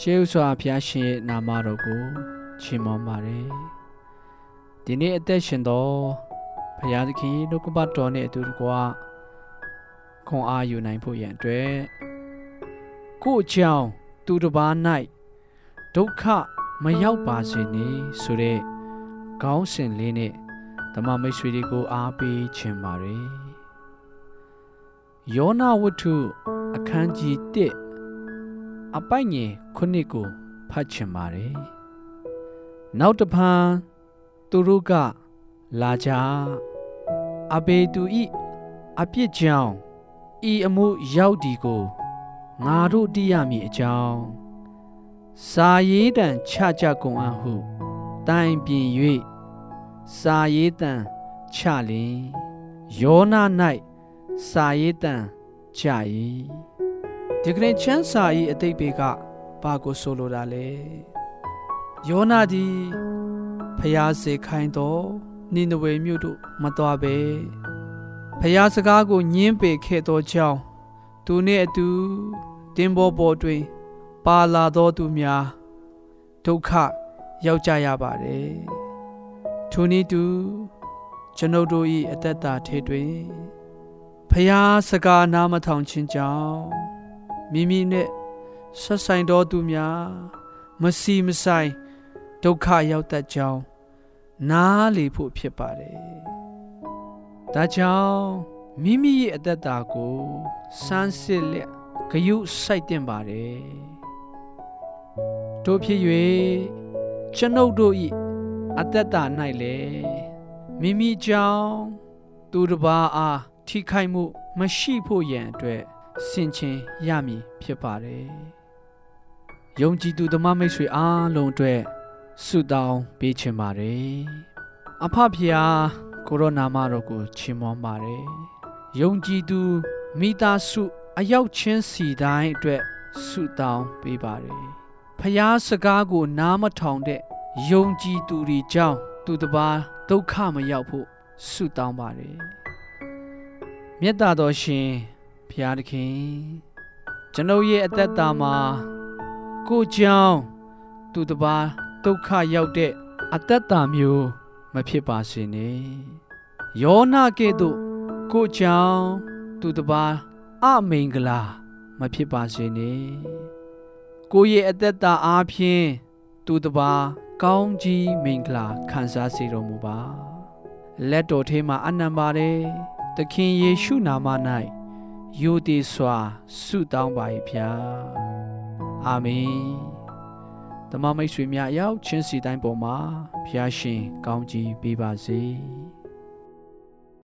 ရှေးဥစွာဘုရားရှင်ရဲ့နာမတော်ကိုချီးမွမ်းပါတယ်ဒီနေ့အသက်ရှင်သောဘုရားသခင်နှုတ်ကပတ်တော်နဲ့အတူတကွခွန်အားယူနိုင်ဖို့ရန်အတွက်ကို့အကြောင်းသူတစ်ပါး၌ဒုက္ခမရောက်ပါစေနှင့်ဆိုတဲ့ခေါင်းစဉ်လေးနဲ့ဓမ္မမိတ်ဆွေတွေကိုအားပေးခြင်းပါတယ်ယောနာဝတ္ထုအခန်းကြီး1 အပိုက်ငယ်ခုနှစ်ကိုဖတ်ချင်ပါတယ်။နောက်တဖန်သူတို့ကလာကြအဘေသူဤအပြစ်ကြောင့်ဤအမှုရောက်ဒီကိုငါတို့သိရမည်အကြောင်းစာရေးတံချကြကုန်အံ့ဟုတိုင်ပြင်၍စာရေးတံချလင်ယောနာ၌စာရေးတံချ၏ ဒီကနေ့ချမ်းစာ၏အတိတ်ဘေကဘာကိုဆိုလိုတာလဲယောနာဒီဖျားစေခိုင်းတော့နိနဝေမြို့တို့မတော်ပဲဖျားစကားကိုညင်းပေခဲ့သောကြောင့်သူနှင့်အတူတင်းဘောပေါ်တွင် ပါလာသောသူများဒုက္ခရောက်ကြရပါတယ်ထိုနည်းတူကျွန်ုပ်တို့၏အသက်တာထဲတွင်ဖျားစကားနားမထောင်ခြင်းကြောင့် မိမိနဲ့ဆက်ဆိုင်တော်သူများမစီမဆိုင်ဒုက္ခရောက်တတ်ကြောင်းနားလေဖို့ဖြစ်ပါတယ်။ဒါကြောင့်မိမိရဲ့အသက်တာကိုစမ်းစစ်လက်ဂယုစိုက်တင်ပါတယ်။တို့ဖြစ်၍ကျွန်ုပ်တို့၏အသက်တာ၌လည်းမိမိကြောင့်သူတစ်ပါးအားထိခိုက်မှုမရှိဖို့ရန်အတွက် ဆင်ခြင်ရမည်ဖြစ်ပါတယ်။ယုံကြည်သူဓမ္မမိတ်ဆွေအားလုံးအတွက်ဆုတောင်းပေးချင်ပါတယ်။အဖဖျားကိုရိုနာမတော်ကိုချီးမွမ်းပါတယ်။ယုံကြည်သူမိသားစုအရောက်ချင်းစီတိုင်းအတွက်ဆုတောင်းပေးပါတယ်။ဖျားစကားကိုနားမထောင်တဲ့ယုံကြည်သူတွေကြောင့်သူတစ်ပါးဒုက္ခမရောက်ဖို့ဆုတောင်းပါတယ်။မေတ္တာတော်ရှင် ဖျားသခင်ကျွန်ုပ်ရဲ့အသက်တာမှာကိုကြောင့်သူတစ်ပါးဒုက္ခရောက်တဲ့အသက်တာမျိုးမဖြစ်ပါစေနဲ့ယောနာကဲ့သို့ကိုကြောင့်သူတစ်ပါးအမိန်ကလာမဖြစ်ပါစေနဲ့ကိုရဲ့အသက်တာအားဖြင့်သူတစ်ပါးကောင်းကြီးမင်္ဂလာခံစားစေတော်မူပါလက်တော်ထဲမှာအနံပါတယ်သခင်ယေရှုနာမ၌ ယိုတည်စွာဆုတောင်းပါ၏ဖျားအာမင်တမမိတ်ဆွေများအရောက်ချင်းစီတိုင်းပေါ်မှာဖျားရှင်ကောင်းကြီးပေးပါစေ။